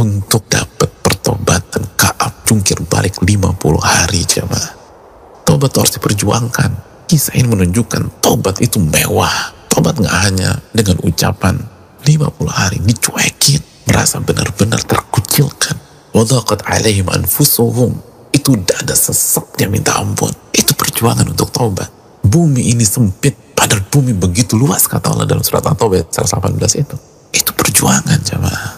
untuk dapat pertobatan Kaab jungkir balik 50 hari jemaah. Tobat harus diperjuangkan. Kisah ini menunjukkan tobat itu mewah. Tobat nggak hanya dengan ucapan 50 hari dicuekin, merasa benar-benar terkucilkan. Wadaqat alaihim anfusuhum. Itu dada sesaknya minta ampun. Itu perjuangan untuk tobat. Bumi ini sempit, padahal bumi begitu luas kata Allah dalam surat At-Taubah 118 itu. Itu perjuangan jemaah